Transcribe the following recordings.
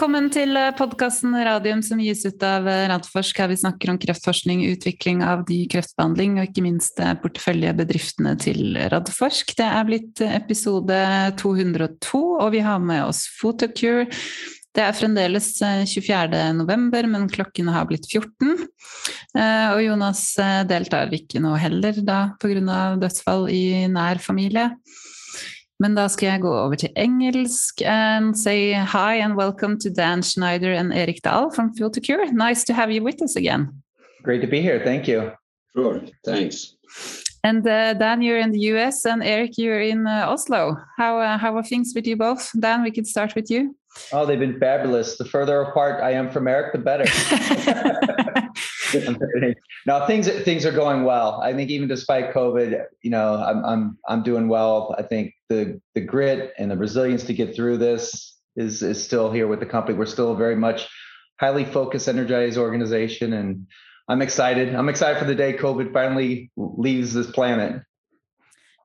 Velkommen til podkasten Radium som gis ut av Radforsk, her vi snakker om kreftforskning, utvikling av ny kreftbehandling og ikke minst porteføljebedriftene til Radforsk. Det er blitt episode 202, og vi har med oss Photocure. Det er fremdeles 24. november, men klokken har blitt 14. Og Jonas deltar ikke nå heller, da pga. dødsfall i nær familie. Men da skal jeg gå over til engelsk and say hi and welcome to Dan Schneider and Erik Dahl from Photocure. Nice to have you with us again. Great to be here. Thank you. Sure. Thanks. And uh, Dan, you're in the US, and Eric, you're in uh, Oslo. How uh, how are things with you both? Dan, we can start with you. Oh, they've been fabulous. The further apart I am from Eric, the better. no, things things are going well. I think even despite COVID, you know, I'm I'm I'm doing well. I think the the grit and the resilience to get through this is is still here with the company. We're still a very much highly focused, energized organization, and I'm excited. I'm excited for the day COVID finally leaves this planet.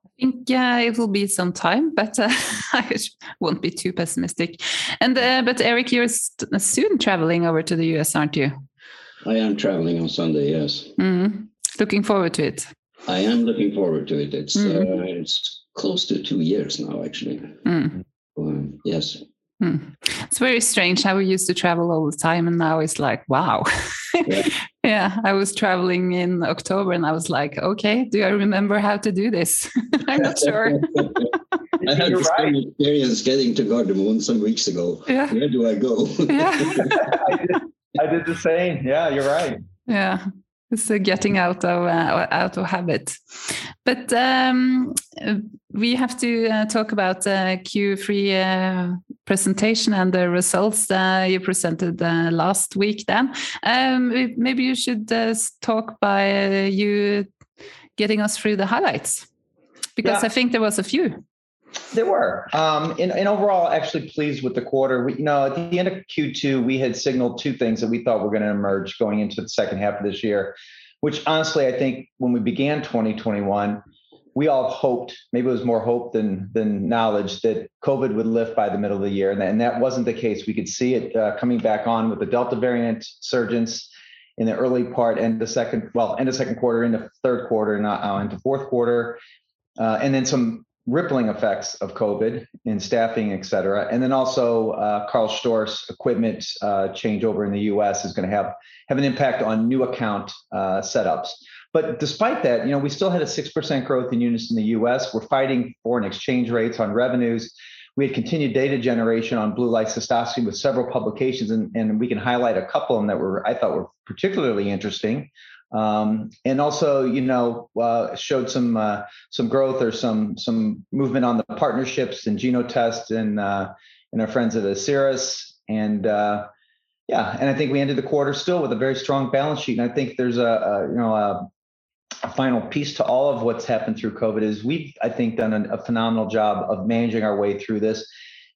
I think uh, it will be some time, but uh, I won't be too pessimistic. And uh, but Eric, you're soon traveling over to the US, aren't you? I am traveling on Sunday. Yes. Mm. Looking forward to it. I am looking forward to it. It's mm. it's close to two years now, actually. Mm. Um, yes. Mm. It's very strange how we used to travel all the time, and now it's like, wow. Yeah. yeah, I was traveling in October, and I was like, okay, do I remember how to do this? I'm not sure. I had You're the right. same experience getting to Gardermoen some weeks ago. Yeah. Where do I go? Yeah. I, did, the same. Yeah, you're right. Yeah so getting out of uh, out of habit but um, we have to uh, talk about uh, q3 uh, presentation and the results uh, you presented uh, last week then um, maybe you should talk by you getting us through the highlights because yeah. i think there was a few there were, um, and, and, overall, actually pleased with the quarter. We, you know, at the end of Q2, we had signaled two things that we thought were going to emerge going into the second half of this year. Which honestly, I think when we began 2021, we all hoped, maybe it was more hope than than knowledge, that COVID would lift by the middle of the year, and that, and that wasn't the case. We could see it uh, coming back on with the Delta variant surgence in the early part and the second, well, end of second quarter, into third quarter, not uh, into fourth quarter, uh, and then some rippling effects of COVID in staffing, et cetera. And then also uh, Karl Storz equipment uh, changeover in the US is going to have, have an impact on new account uh, setups. But despite that, you know, we still had a 6% growth in units in the US. We're fighting foreign exchange rates on revenues. We had continued data generation on blue light cystoscopy with several publications, and, and we can highlight a couple of them that were I thought were particularly interesting. Um, and also, you know, uh, showed some uh, some growth or some some movement on the partnerships and Genotest and uh, and our friends at Asieris. And uh, yeah, and I think we ended the quarter still with a very strong balance sheet. And I think there's a, a you know a, a, final piece to all of what's happened through COVID is we've I think done a, a phenomenal job of managing our way through this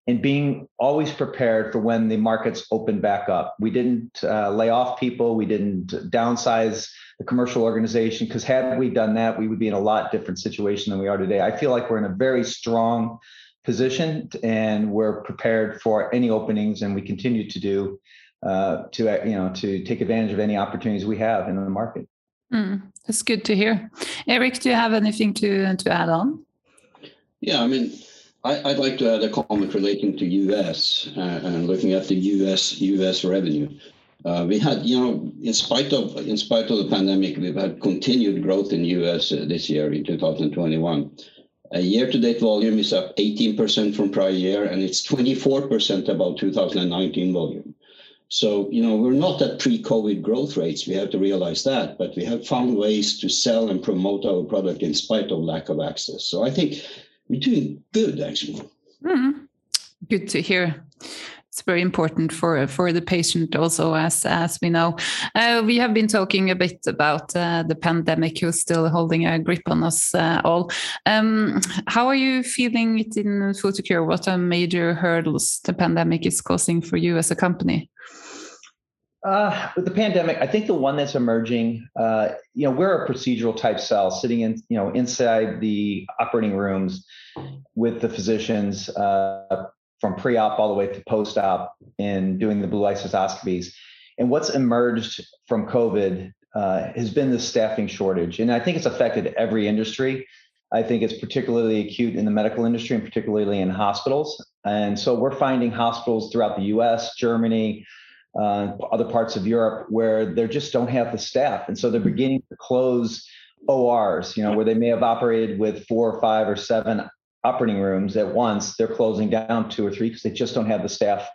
and being always prepared for when the markets open back up. We didn't uh, lay off people. We didn't downsize the commercial organization because had we done that, we would be in a lot different situation than we are today. I feel like we're in a very strong position and we're prepared for any openings, and we continue to do uh, to you know to take advantage of any opportunities we have in the market. Mm, that's good to hear. Eric, do you have anything to to add on? Yeah, I mean, I, would like to add a comment relating to US uh, and looking at the US US revenue. Uh, we had, you know, in spite of in spite of the pandemic, we've had continued growth in US uh, this year in 2021. A year-to-date volume is up 18% from prior year, and it's 24% above 2019 volume. So, you know, we're not at pre-COVID growth rates. We have to realize that, but we have found ways to sell and promote our product in spite of lack of access. So I think we're doing good actually. Mm, good to hear. It's very important for for the patient also, as as we know. Uh, we have been talking a bit about uh, the pandemic, who's still holding a grip on us uh, all. Um, how are you feeling it in Photocure? What are major hurdles the pandemic is causing for you as a company? Uh, with the pandemic, I think the one that's emerging, uh, you know, we're a procedural type cell sitting in, you know, inside the operating rooms with the physicians, uh, from pre-op all the way to post-op in doing the blue light cystoscopies. And what's emerged from COVID uh, has been the staffing shortage, and I think it's affected every industry. I think it's particularly acute in the medical industry and particularly in hospitals. And so we're finding hospitals throughout the US, Germany, uh, other parts of Europe where they just don't have the staff. And so they're beginning to close ORs, you know, where they may have operated with four or five or seven operating rooms at once. They're closing down two or three because they just don't have the staff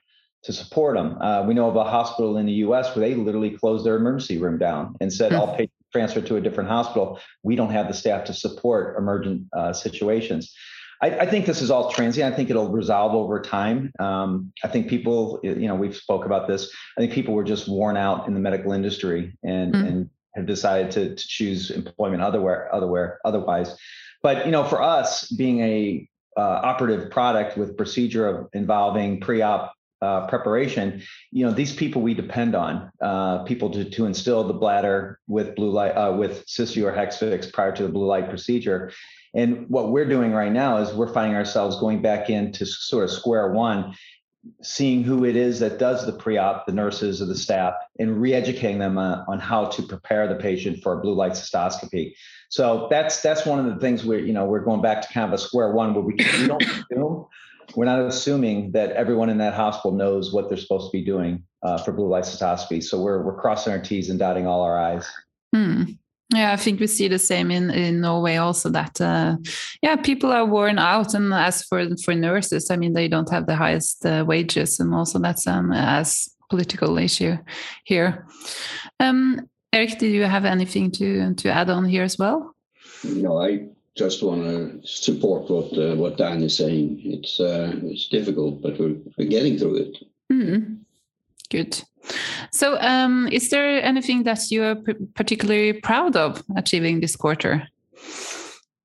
to support them. Uh, we know of a hospital in the US where they literally closed their emergency room down and said, mm-hmm. all patients transferred to a different hospital. We don't have the staff to support emergent uh, situations. I, I, think this is all transient. I think it'll resolve over time. Um, I think people, you know, we've spoke about this. I think people were just worn out in the medical industry and mm. and have decided to, to choose employment otherwhere, otherwhere, otherwise. But you know, for us, being a uh, operative product with procedure of involving pre-op uh, preparation, you know, these people we depend on, uh, people to, to instill the bladder with blue light, uh, with Cysview or Hexvix prior to the blue light procedure. And what we're doing right now is we're finding ourselves going back into sort of square one, seeing who it is that does the pre-op, the nurses or the staff, and re-educating them on how to prepare the patient for a blue light cystoscopy. So that's that's one of the things where you know we're going back to kind of a square one where we, we don't assume we're not assuming that everyone in that hospital knows what they're supposed to be doing uh, for blue light cystoscopy. So we're we're crossing our T's and dotting all our I's. Hmm. Yeah, I think we see the same in, in Norway also that uh, yeah people are worn out and as for for nurses I mean they don't have the highest uh, wages and also that's an as political issue here. Um, Eric, did you have anything to to add on here as well? No, I just want to support what uh, what Dan is saying. It's uh, it's difficult, but we're, we're getting through it. Mm. Good. So, um, is there anything that you are particularly proud of achieving this quarter?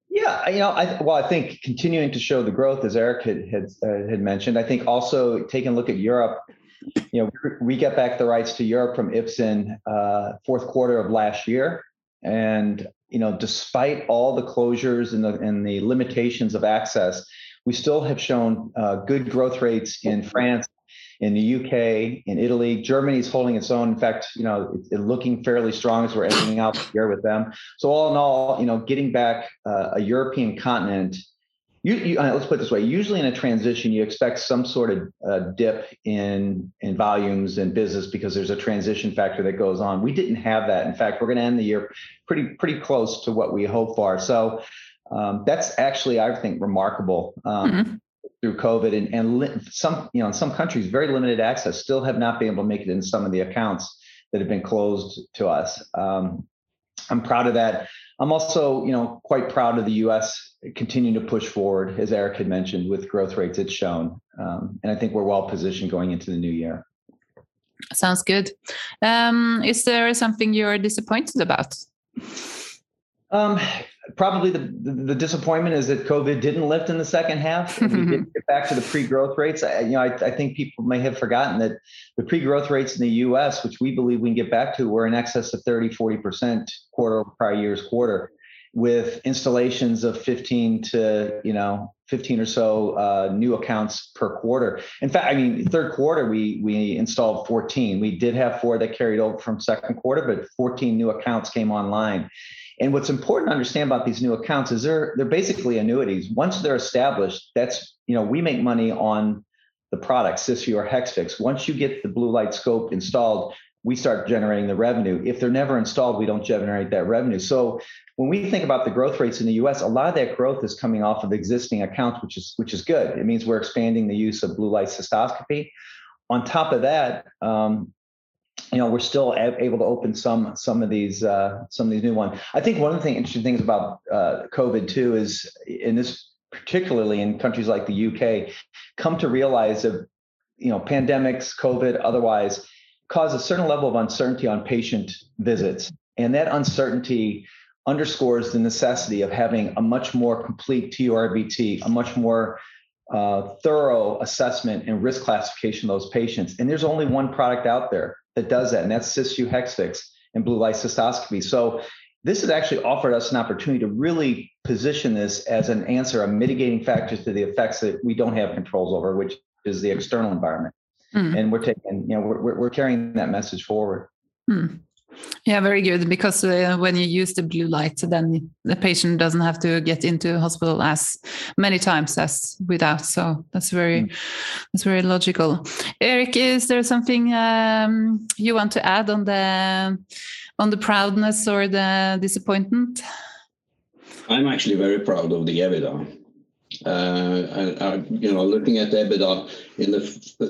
Yeah, you know, I, well, I think continuing to show the growth, as Eric had had, uh, had mentioned. I think also taking a look at Europe. You know, we get back the rights to Europe from Ipsen uh, fourth quarter of last year, and you know, despite all the closures and the, and the limitations of access, we still have shown uh, good growth rates in France, in the UK, in Italy. Germany is holding its own. In fact, you know, it's it looking fairly strong as we're ending out the year with them. So all in all, you know, getting back uh, a European continent you, you, uh, let's put it this way usually in a transition you expect some sort of uh, dip in in volumes and business because there's a transition factor that goes on we didn't have that in fact we're going to end the year pretty pretty close to what we hope for so um, that's actually i think remarkable um, mm-hmm. Through covid and, and some you know in some countries very limited access still have not been able to make it in some of the accounts that have been closed to us um, i'm proud of that I'm also, you know, quite proud of the U.S. continuing to push forward, as Eric had mentioned, with growth rates it's shown, um, and I think we're well positioned going into the new year. Sounds good. Um, is there something you're disappointed about? Um, probably the, the, the disappointment is that COVID didn't lift in the second half. we didn't get back to the pre-growth rates. I, you know, I, I, think people may have forgotten that the pre-growth rates in the U.S., which we believe we can get back to, were in excess of 30, 40 percent quarter over prior year's quarter, with installations of 15 to you know 15 or so uh, new accounts per quarter. In fact, I mean, third quarter we we installed 14. We did have four that carried over from second quarter, but 14 new accounts came online. And what's important to understand about these new accounts is they're they're basically annuities. Once they're established, that's you know we make money on the product, Cysview or Hexvix. Once you get the blue light scope installed, we start generating the revenue. If they're never installed, we don't generate that revenue. So when we think about the growth rates in the U.S., a lot of that growth is coming off of existing accounts, which is which is good. It means we're expanding the use of blue light cystoscopy. On top of that, um, you know we're still able to open some some of these uh, some of these new ones. I think one of the thing, interesting things about uh, COVID too is in this particularly in countries like the UK, come to realize that you know pandemics, COVID, otherwise cause a certain level of uncertainty on patient visits, and that uncertainty underscores the necessity of having a much more complete TURBT, a much more uh, thorough assessment and risk classification of those patients. And there's only one product out there that does that, and that's Cysview Hexvix and blue light cystoscopy. So this has actually offered us an opportunity to really position this as an answer, a mitigating factor to the effects that we don't have controls over, which is the external environment. Mm. And we're taking, you know, we're, we're carrying that message forward. Mm. Yeah, very good. Because uh, when you use the blue light, then the patient doesn't have to get into hospital as many times as without. So that's very, mm. that's very logical. Eric, is there something um, you want to add on the on the proudness or the disappointment? I'm actually very proud of the EBITDA. Uh, you know, looking at the EBITDA in the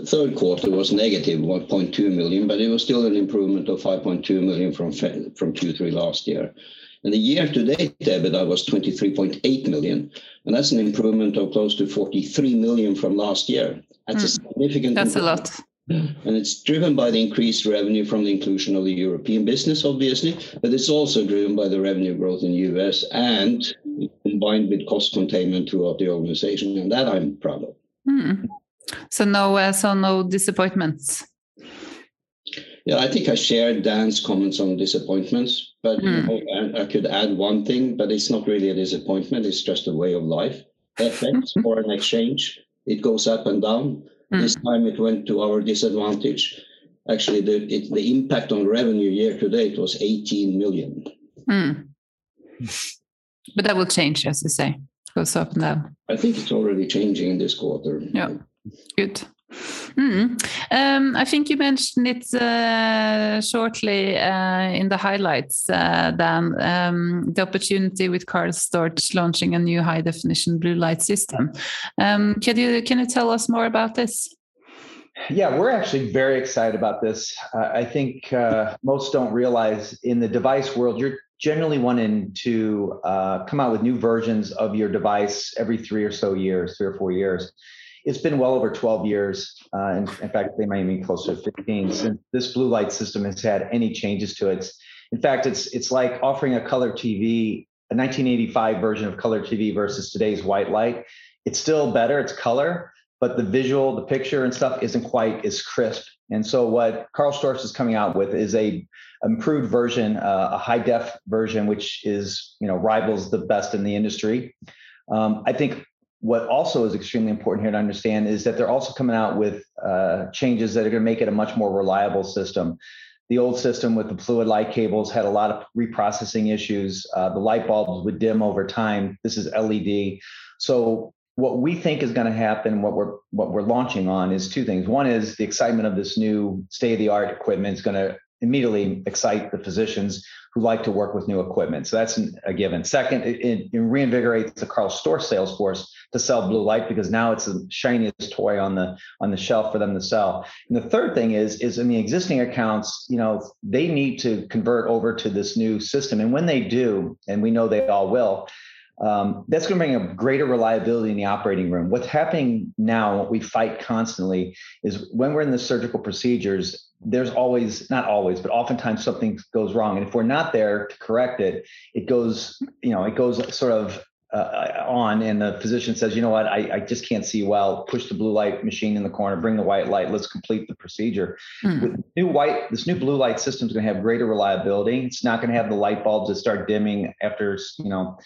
third quarter was negative 1.2 million, but it was still an improvement of 5.2 million from from Q3 last year. And the year-to-date EBITDA was 23.8 million, and that's an improvement of close to 43 million from last year. That's a hmm. significant. That's a lot. And it's driven by the increased revenue from the inclusion of the European business, obviously, but it's also driven by the revenue growth in the US and combined with cost containment throughout the organization. And that I'm proud of. So no, uh, so no disappointments. Yeah, I think I shared Dan's comments on disappointments, but you hmm. know, I, could add one thing, but it's not really a disappointment. It's just a way of life. FX, foreign exchange, it goes up and down. Mm. This time it went to our disadvantage. Actually, the, it, the impact on revenue year to date was 18 million. Mm. But that will change, as you say, goes up and down. I think it's already changing in this quarter. Yeah, good. Mm. Um, I think you mentioned it uh, shortly uh, in the highlights, uh, um, the opportunity with Karl Storz launching a new high definition blue light system. Um, can you can you tell us more about this? Yeah, we're actually very excited about this. I think uh, most don't realize in the device world, you're generally wanting to uh, come out with new versions of your device every three or so years, three or four years it's been well over 12 years. Uh, in, in, fact, they might be closer to 15 since this blue light system has had any changes to it. In fact, it's it's like offering a color TV, a 1985 version of color TV versus today's white light. It's still better. It's color, but the visual, the picture and stuff isn't quite as crisp. And so what Karl Storz is coming out with is a improved version, uh, a high def version, which is you know rivals the best in the industry. Um, I think what also is extremely important here to understand is that they're also coming out with uh, changes that are going to make it a much more reliable system. The old system with the fluid light cables had a lot of reprocessing issues. Uh, the light bulbs would dim over time. This is LED. So what we think is going to happen, what we're what we're launching on, is two things. One is the excitement of this new state of the art equipment is going to immediately excite the physicians who like to work with new equipment. So that's a given. Second, it, it reinvigorates the Karl Storz sales force to sell blue light because now it's the shiniest toy on the on the shelf for them to sell. And the third thing is is in the existing accounts, you know, they need to convert over to this new system. And when they do, and we know they all will, um, that's going to bring a greater reliability in the operating room. What's happening now, what we fight constantly, is when we're in the surgical procedures, there's always, not always, but oftentimes something goes wrong. And if we're not there to correct it, it goes, you know, it goes sort of uh, on and the physician says, you know what, I, I, just can't see well. Push the blue light machine in the corner, bring the white light. Let's complete the procedure. Mm. With new white, this new blue light system is going to have greater reliability. It's not going to have the light bulbs that start dimming after you know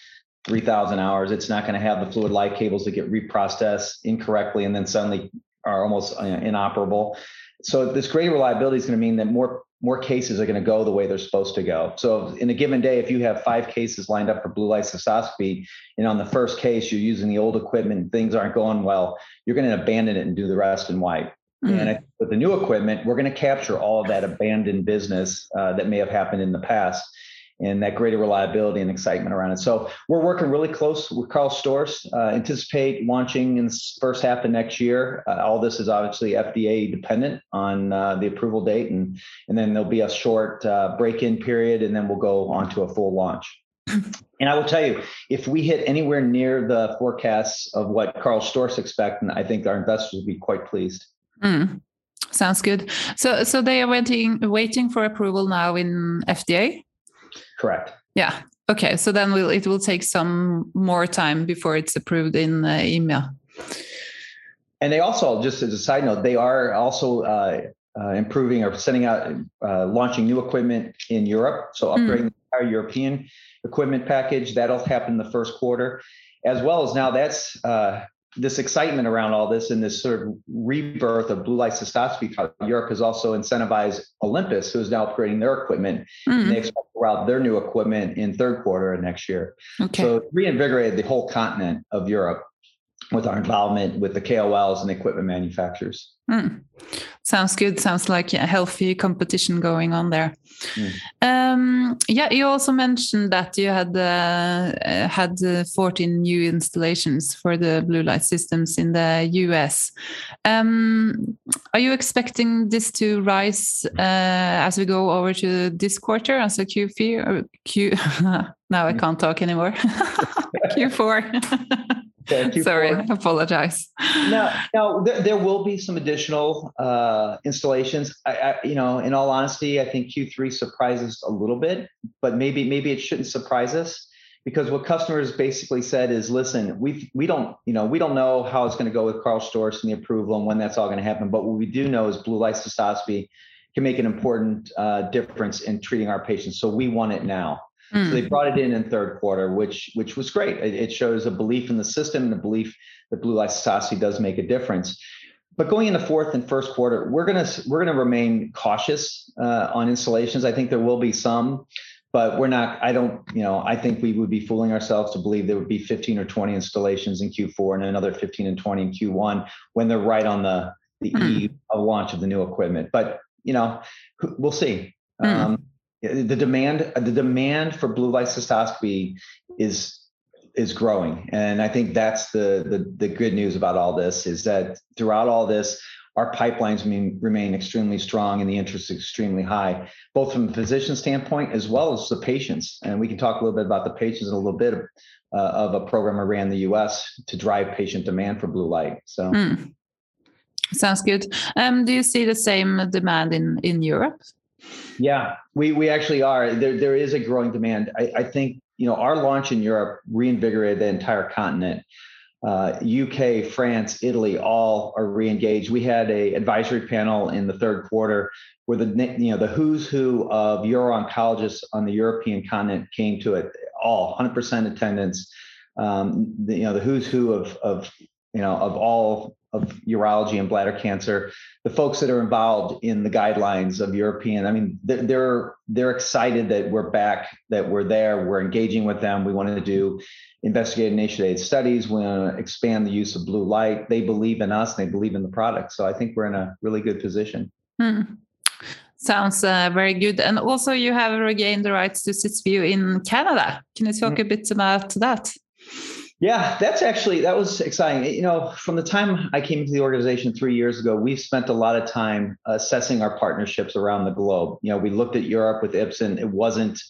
3,000 hours. It's not going to have the fluid light cables that get reprocessed incorrectly and then suddenly are almost uh, inoperable. So this greater reliability is going to mean that more more cases are going to go the way they're supposed to go. So in a given day, if you have five cases lined up for blue light cystoscopy, and on the first case you're using the old equipment and things aren't going well, you're going to abandon it and do the rest in white. Mm-hmm. And with the new equipment, we're going to capture all of that abandoned business uh, that may have happened in the past and that greater reliability and excitement around it. So we're working really close with Karl Storz. Uh, anticipate launching in the first half of next year. Uh, all this is obviously FDA dependent on uh, the approval date, and and then there'll be a short uh, break-in period, and then we'll go on to a full launch. And I will tell you, if we hit anywhere near the forecasts of what Carl expect, and I think our investors will be quite pleased. Mm. Sounds good. So, so they are waiting, waiting for approval now in FDA. Correct. Yeah. Okay. So then we'll, it will take some more time before it's approved in uh, email. And they also, just as a side note, they are also uh, uh, improving or sending out, uh, launching new equipment in Europe. So hmm. upgrading mm. the entire European equipment package. That'll happen the first quarter, as well as now that's uh, this excitement around all this and this sort of rebirth of blue light cystoscopy. Europe has also incentivized Olympus, who is now upgrading their equipment. Mm. they expect to roll out their new equipment in third quarter of next year. Okay. So reinvigorated the whole continent of Europe with our involvement with the KOLs and equipment manufacturers. Mm. Sounds good. Sounds like a healthy competition going on there. Mm. Um, yeah, you also mentioned that you had uh, had uh, 14 new installations for the blue light systems in the US. Um, are you expecting this to rise uh, as we go over to this quarter, as a Q4 Q? now I can't talk anymore. Q4. Sorry, I apologize. No, no, there, there, will be some additional uh, installations. I, I, you know, in all honesty, I think Q3 surprises a little bit, but maybe maybe it shouldn't surprise us because what customers basically said is, listen, we we don't you know we don't know how it's going to go with Karl Storz and the approval and when that's all going to happen, but what we do know is blue light cystoscopy can make an important uh, difference in treating our patients. So we want it now. Mm. So they brought it in in third quarter, which which was great. It, it shows a belief in the system and a belief that blue light cystoscopy does make a difference. But going into fourth and first quarter, we're gonna we're gonna remain cautious uh, on installations. I think there will be some, but we're not. I don't. You know, I think we would be fooling ourselves to believe there would be 15 or 20 installations in Q4 and another 15 and 20 in Q1 when they're right on the the mm. eve of launch of the new equipment. But you know, we'll see. Mm. Um, the demand the demand for blue light cystoscopy is is growing. And i think that's the, the the good news about all this is that throughout all this our pipelines remain, remain extremely strong and the interest is extremely high both from the physician standpoint as well as the patients. And we can talk a little bit about the patients in a little bit of, uh, of a program around the us to drive patient demand for blue light so. Mm. sounds good. Um, do you see the same demand in in europe yeah, we we actually are. There there is a growing demand. I, I think you know our launch in Europe reinvigorated the entire continent. Uh, UK, France, Italy, all are re-engaged. We had a advisory panel in the third quarter where the you know the who's who of uro-oncologists on the European continent came to it. All 100% attendance. Um, the, you know the who's who of of you know of all of urology and bladder cancer, the folks that are involved in the guidelines of European, I mean, they're they're excited that we're back, that we're there, we're engaging with them. We want to do investigative initiated studies. We want to expand the use of blue light. They believe in us. They believe in the product. So I think we're in a really good position. Hmm. Sounds uh, very good. And also, you have regained the rights to Cysview in Canada. Can you talk mm-hmm. a bit about that? Yeah, that's actually that was exciting. You know, from the time I came into the organization three years ago, we've spent a lot of time assessing our partnerships around the globe. You know, we looked at Europe with Ipsen. It wasn't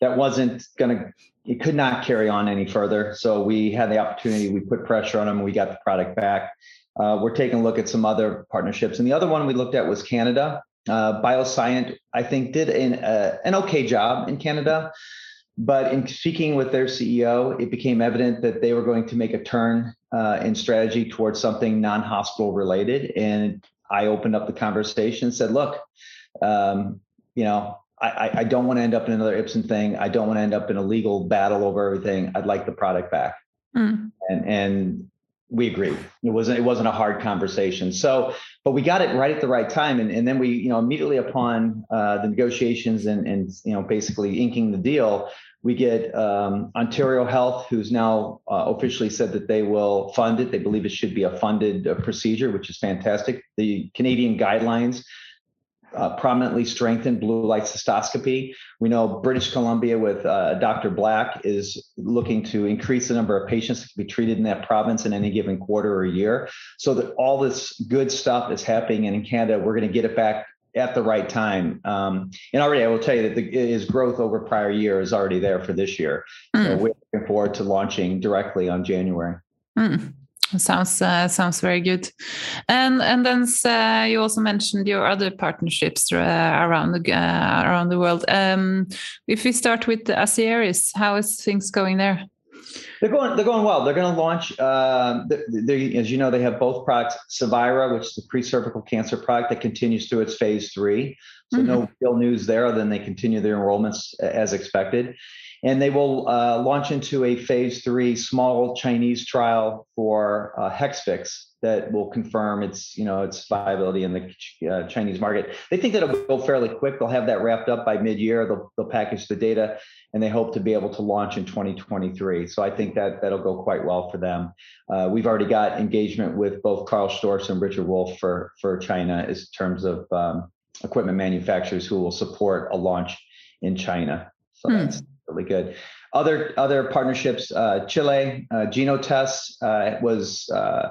that wasn't going to it could not carry on any further. So we had the opportunity. We put pressure on them. We got the product back. Uh, we're taking a look at some other partnerships, and the other one we looked at was Canada. Uh, Biosyent, I think, did an uh, an okay job in Canada. But in speaking with their CEO, it became evident that they were going to make a turn uh, in strategy towards something non hospital related. And I opened up the conversation and said, look, um, you know, I, I don't want to end up in another Ipsen thing. I don't want to end up in a legal battle over everything. I'd like the product back. Mm. And, and we agreed. It wasn't it wasn't a hard conversation. So, but we got it right at the right time, and, and then we you know immediately upon uh, the negotiations and and you know basically inking the deal, we get um, Ontario Health, who's now uh, officially said that they will fund it. They believe it should be a funded uh, procedure, which is fantastic. The Canadian guidelines uh, prominently strengthened blue light cystoscopy. We know British Columbia with uh, Dr. Black is looking to increase the number of patients that can be treated in that province in any given quarter or year. So that all this good stuff is happening, and in Canada, we're going to get it back at the right time. Um, and already, I will tell you that the, his growth over prior year is already there for this year. Mm. So we're looking forward to launching directly on January. Mm. Sounds uh, sounds very good, and and then uh, you also mentioned your other partnerships uh, around the uh, around the world. Um, if we start with the Asieris, how is things going there? They're going. They're going well. They're going to launch. Uh, they, as you know, they have both products. Cevira, which is the pre-cervical cancer product that continues through its phase three. So mm-hmm. no real news there, other than they continue their enrollments as expected. And they will uh, launch into a phase three small Chinese trial for uh, Hexvix that will confirm its, you know, its viability in the uh, Chinese market. They think that it'll go fairly quick. They'll have that wrapped up by mid-year. They'll, they'll package the data, and they hope to be able to launch in 2023. So I think that that'll go quite well for them. Uh, we've already got engagement with both Karl Storz and Richard Wolf for for China in terms of um, equipment manufacturers who will support a launch in China. So hmm. that's really good. Other other partnerships, uh, Chile, uh, Genotests uh, was uh,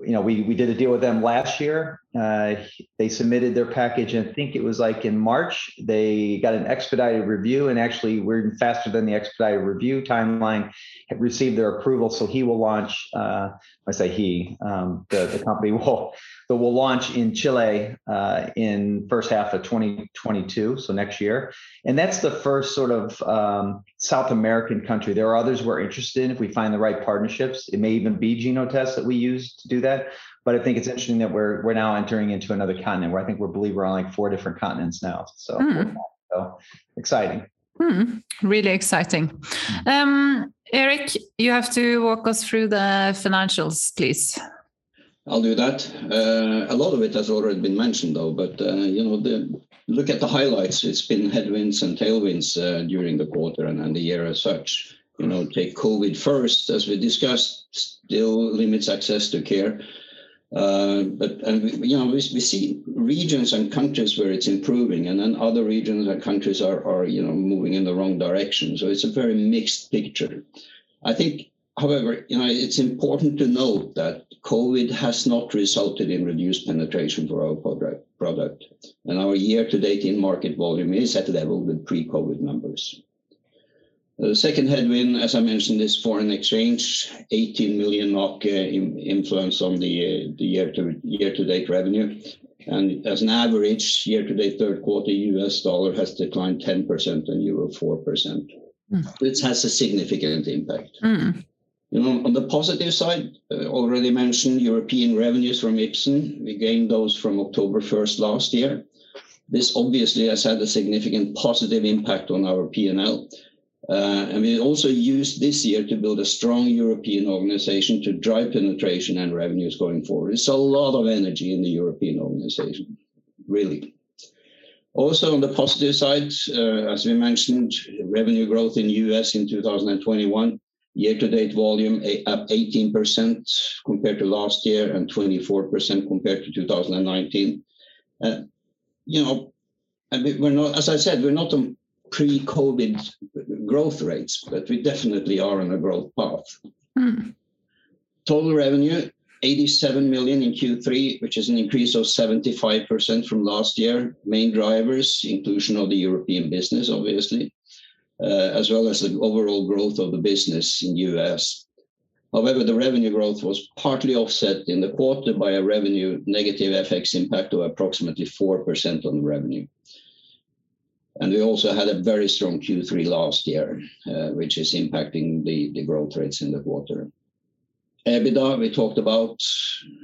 you know, we we did a deal with them last year. Uh, they submitted their package, and I think it was like in March. They got an expedited review, and actually, we're faster than the expedited review timeline. Received their approval, so he will launch. Uh, I say he, um, the the company will that will launch in Chile uh, in first half of 2022, so next year. And that's the first sort of um, South American country. There are others we're interested in if we find the right partnerships. It may even be Genotests that we use to do that. But I think it's interesting that we're we're now entering into another continent where I think we believe we're on like four different continents now. So, mm. so exciting. Hmm, really exciting. Hmm. Um, Eric, you have to walk us through the financials, please. I'll do that. Uh, a lot of it has already been mentioned, though. But uh, you know, the, look at the highlights. It's been headwinds and tailwinds uh, during the quarter and, and the year as such. You know, take COVID first, as we discussed, still limits access to care. Uh, but and you know we, we see regions and countries where it's improving, and then other regions and countries are are you know moving in the wrong direction. So it's a very mixed picture. I think However, you know, it's important to note that COVID has not resulted in reduced penetration for our product, and our year-to-date in-market volume is at level with pre-COVID numbers. The second headwind, as I mentioned, is foreign exchange, 18 million NOK uh, influence on the uh, year-to-date revenue. And as an average, year-to-date third quarter, US dollar has declined 10% and euro 4%. Mm. This has a significant impact. Mm. You know, on the positive side, uh, already mentioned European revenues from Ipsen. We gained those from October 1st last year. This obviously has had a significant positive impact on our P&L. Uh, and we also used this year to build a strong European organization to drive penetration and revenues going forward. It's a lot of energy in the European organization, really. Also, on the positive side, uh, as we mentioned, revenue growth in U.S. in 2021 Year-to-date volume up 18% compared to last year and 24% compared to 2019. Uh, you know, we're not, as I said, we're not on pre-COVID growth rates, but we definitely are on a growth path. Mm. Total revenue 87 million in Q3, which is an increase of 75% from last year. Main drivers, inclusion of the European business, obviously uh, as well as the overall growth of the business in U.S. However, the revenue growth was partly offset in the quarter by a revenue negative FX impact of approximately 4% on the revenue. And we also had a very strong Q3 last year, uh, which is impacting the, growth rates in the quarter. EBITDA, we talked about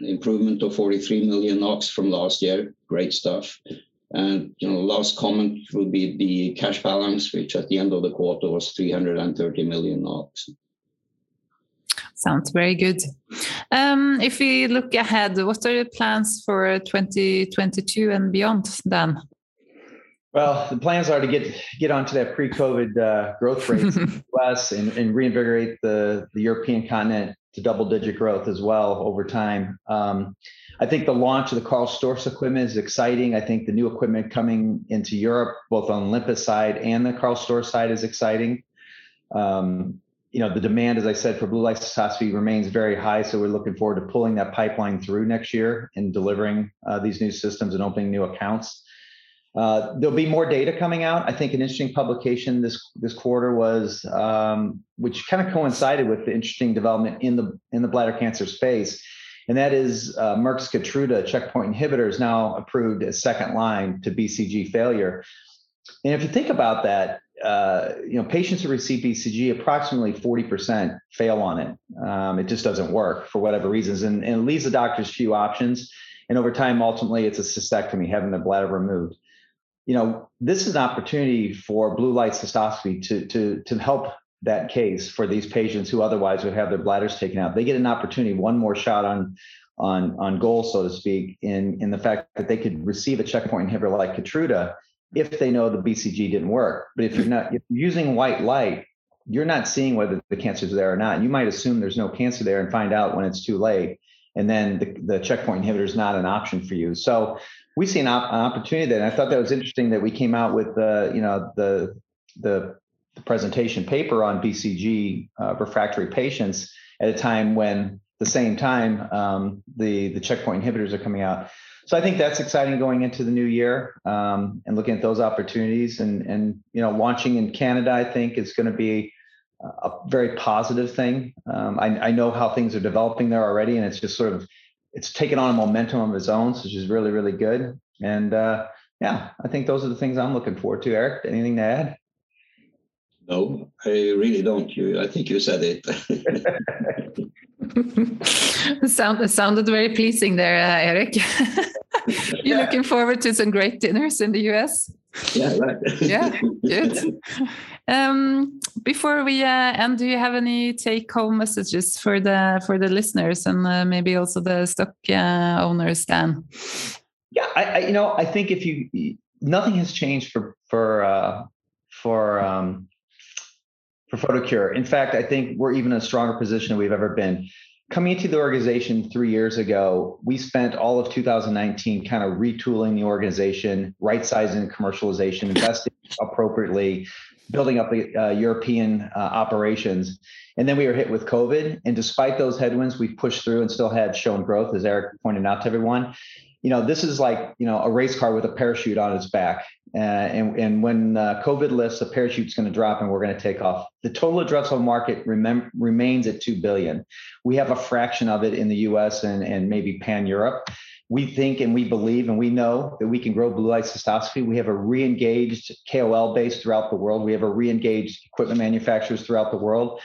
improvement of 43 million NOK from last year. Great stuff. And you know, last comment will be the cash balance, which at the end of the quarter was 330 million NOK. Sounds very good. Um, if we look ahead, what are your plans for 2022 and beyond, Dan? Well, the plans are to get get onto that pre-COVID uh, growth rate in the US and, and, reinvigorate the, the European continent to double-digit growth as well over time. Um, I think the launch of the Karl Storz equipment is exciting. I think the new equipment coming into Europe, both on Olympus side and the Karl Storz side, is exciting. Um, you know, the demand, as I said, for blue light cystoscopy remains very high. So we're looking forward to pulling that pipeline through next year and delivering uh, these new systems and opening new accounts. Uh, there'll be more data coming out. I think an interesting publication this this quarter was, um, which kind of coincided with the interesting development in the in the bladder cancer space, and that is uh, Merck's Keytruda checkpoint inhibitor is now approved as second line to BCG failure. And if you think about that, uh, you know, patients who receive BCG, approximately 40% fail on it. Um, it just doesn't work for whatever reasons, and, and it leaves the doctors few options. And over time, ultimately, it's a cystectomy, having the bladder removed. You know, this is an opportunity for blue light cystoscopy to to to help that case for these patients who otherwise would have their bladders taken out. They get an opportunity, one more shot on on on goal, so to speak, in in the fact that they could receive a checkpoint inhibitor like Keytruda if they know the BCG didn't work. But if you're not if you're using white light, you're not seeing whether the cancer's there or not. You might assume there's no cancer there and find out when it's too late. And then the, the checkpoint inhibitor is not an option for you. So we see an, op- an opportunity there. And I thought that was interesting that we came out with the, you know, the the, the presentation paper on BCG uh, refractory patients at a time when the same time um, the the checkpoint inhibitors are coming out so I think that's exciting going into the new year um, and looking at those opportunities and and you know launching in Canada. I think is going to be a very positive thing. Um, I, I, know how things are developing there already, and it's just sort of it's taken on a momentum of its own, which is really really good. And uh, yeah, I think those are the things I'm looking forward to. Eric, anything to add? No, I really don't. You, I think you said it. Sound, sounded very pleasing there, uh, Eric. You're yeah. looking forward to some great dinners in the US. Yeah, right. yeah, good. Um, before we uh, end, do you have any take-home messages for the for the listeners and uh, maybe also the stock uh, owners, Dan? Yeah, I, I, you know I think if you nothing has changed for for uh, for um, for Photocure. In fact, I think we're even in a stronger position than we've ever been. Coming into the organization three years ago, we spent all of 2019 kind of retooling the organization, right sizing commercialization, investing appropriately, building up the uh, European uh, operations. And then we were hit with COVID. And despite those headwinds, we pushed through and still had shown growth, as Eric pointed out to everyone. You know, this is like, you know, a race car with a parachute on its back. Uh, and, and when uh, COVID lifts, the parachute's going to drop and we're going to take off. The total addressable market remem- remains at 2 billion. We have a fraction of it in the US and, and maybe pan Europe. We think and we believe and we know that we can grow blue light cystoscopy. We have a re engaged KOL base throughout the world. We have a re engaged equipment manufacturers throughout the world.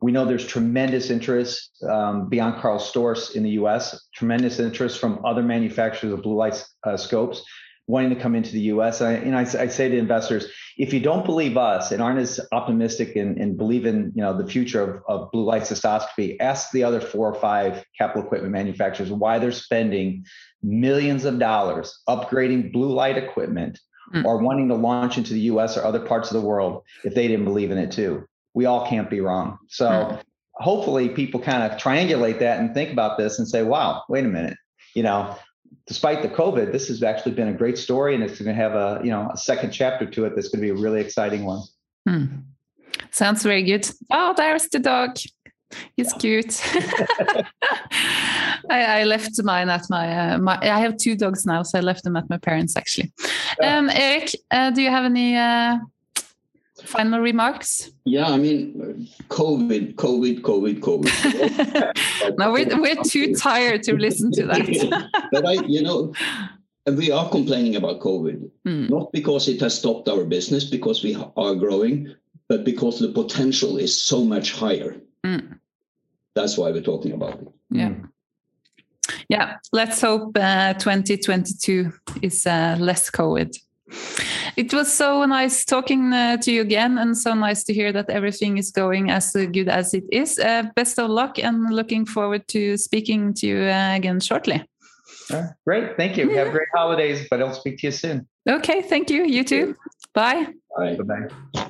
We know there's tremendous interest um, beyond Karl Storz in the US, tremendous interest from other manufacturers of blue light uh, scopes wanting to come into the U.S. I, you know, I, I, say to investors, if you don't believe us and aren't as optimistic and, and believe in you know the future of, of blue light cystoscopy, ask the other four or five capital equipment manufacturers why they're spending millions of dollars upgrading blue light equipment mm. or wanting to launch into the U.S. or other parts of the world if they didn't believe in it too. We all can't be wrong. So. Mm. Hopefully, people kind of triangulate that and think about this and say, "Wow, wait a minute, you know, despite the COVID, this has actually been a great story, and it's going to have a you know a second chapter to it that's going to be a really exciting one. Hmm. Sounds very good. Oh, there's the dog. He's cute. I, I, left mine at my, uh, my, I have two dogs now, so I left them at my parents actually. Um, Eric, uh, do you have any uh, final remarks? Yeah, I mean, COVID, COVID, COVID, COVID. no, we're, we're too tired to listen to that. but I, you know, we are complaining about COVID, mm. not because it has stopped our business, because we are growing, but because the potential is so much higher. Mm. That's why we're talking about it. Yeah. Mm. Yeah, let's hope uh, 2022 is uh, less COVID. It was so nice talking uh, to you again, and so nice to hear that everything is going as good as it is. Uh, best of luck, and looking forward to speaking to you uh, again shortly. great, thank you. Have great holidays, but I'll speak to you soon. Okay, thank you. You too. Bye. Bye. Bye.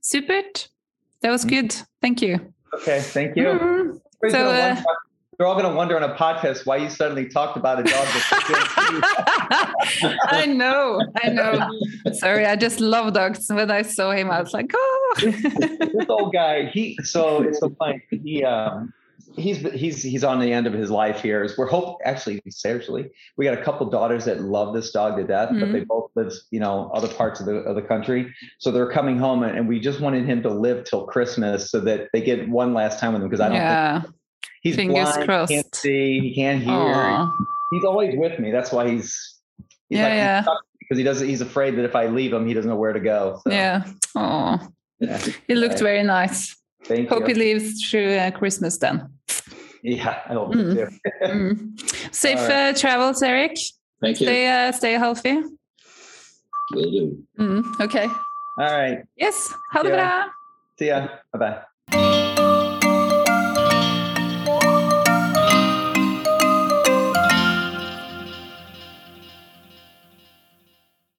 Super. That was good. Thank you. Okay, thank you. Mm-hmm. So, they're all going to wonder on a podcast why you suddenly talked about a dog. I know, I know. Sorry, I just love dogs. When I saw him, I was like, oh. this old guy, he. So it's so funny. He, um, he's he's he's on the end of his life here. We're hope actually seriously, we got a couple daughters that love this dog to death, mm-hmm. but they both live you know other parts of the of the country. So they're coming home, and, and we just wanted him to live till Christmas so that they get one last time with him because I don't. Yeah. Think, he's Fingers blind, crossed. He can't see, he can't hear. Aww. He's always with me. That's why he's, he's yeah, like, yeah. because he doesn't. He's afraid that if I leave him, he doesn't know where to go. So, Yeah. Oh, yeah. he looked Right. very nice. Thank you. Hope he you. leaves through uh, Christmas then. Yeah, I hope Mm. so too. Mm. Safe All right. uh, travels, Eric. Thank you. Stay, uh, stay healthy. Will do. Mm. Okay. All right. Yes. Ha det bra. See ya. Bye bye.